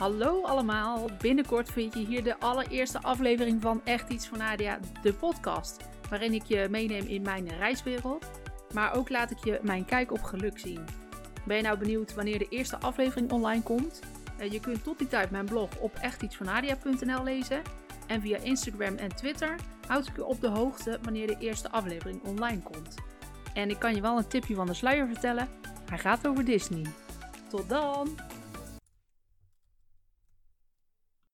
Hallo allemaal, binnenkort vind je hier de allereerste aflevering van Echt Iets van Nadia, de podcast. Waarin ik je meeneem in mijn reiswereld, maar ook laat ik je mijn kijk op geluk zien. Ben je nou benieuwd wanneer de eerste aflevering online komt? Eh, je kunt tot die tijd mijn blog op echtietsvanadia.nl lezen. En via Instagram en Twitter houd ik je op de hoogte wanneer de eerste aflevering online komt. En ik kan je wel een tipje van de sluier vertellen, hij gaat over Disney. Tot dan!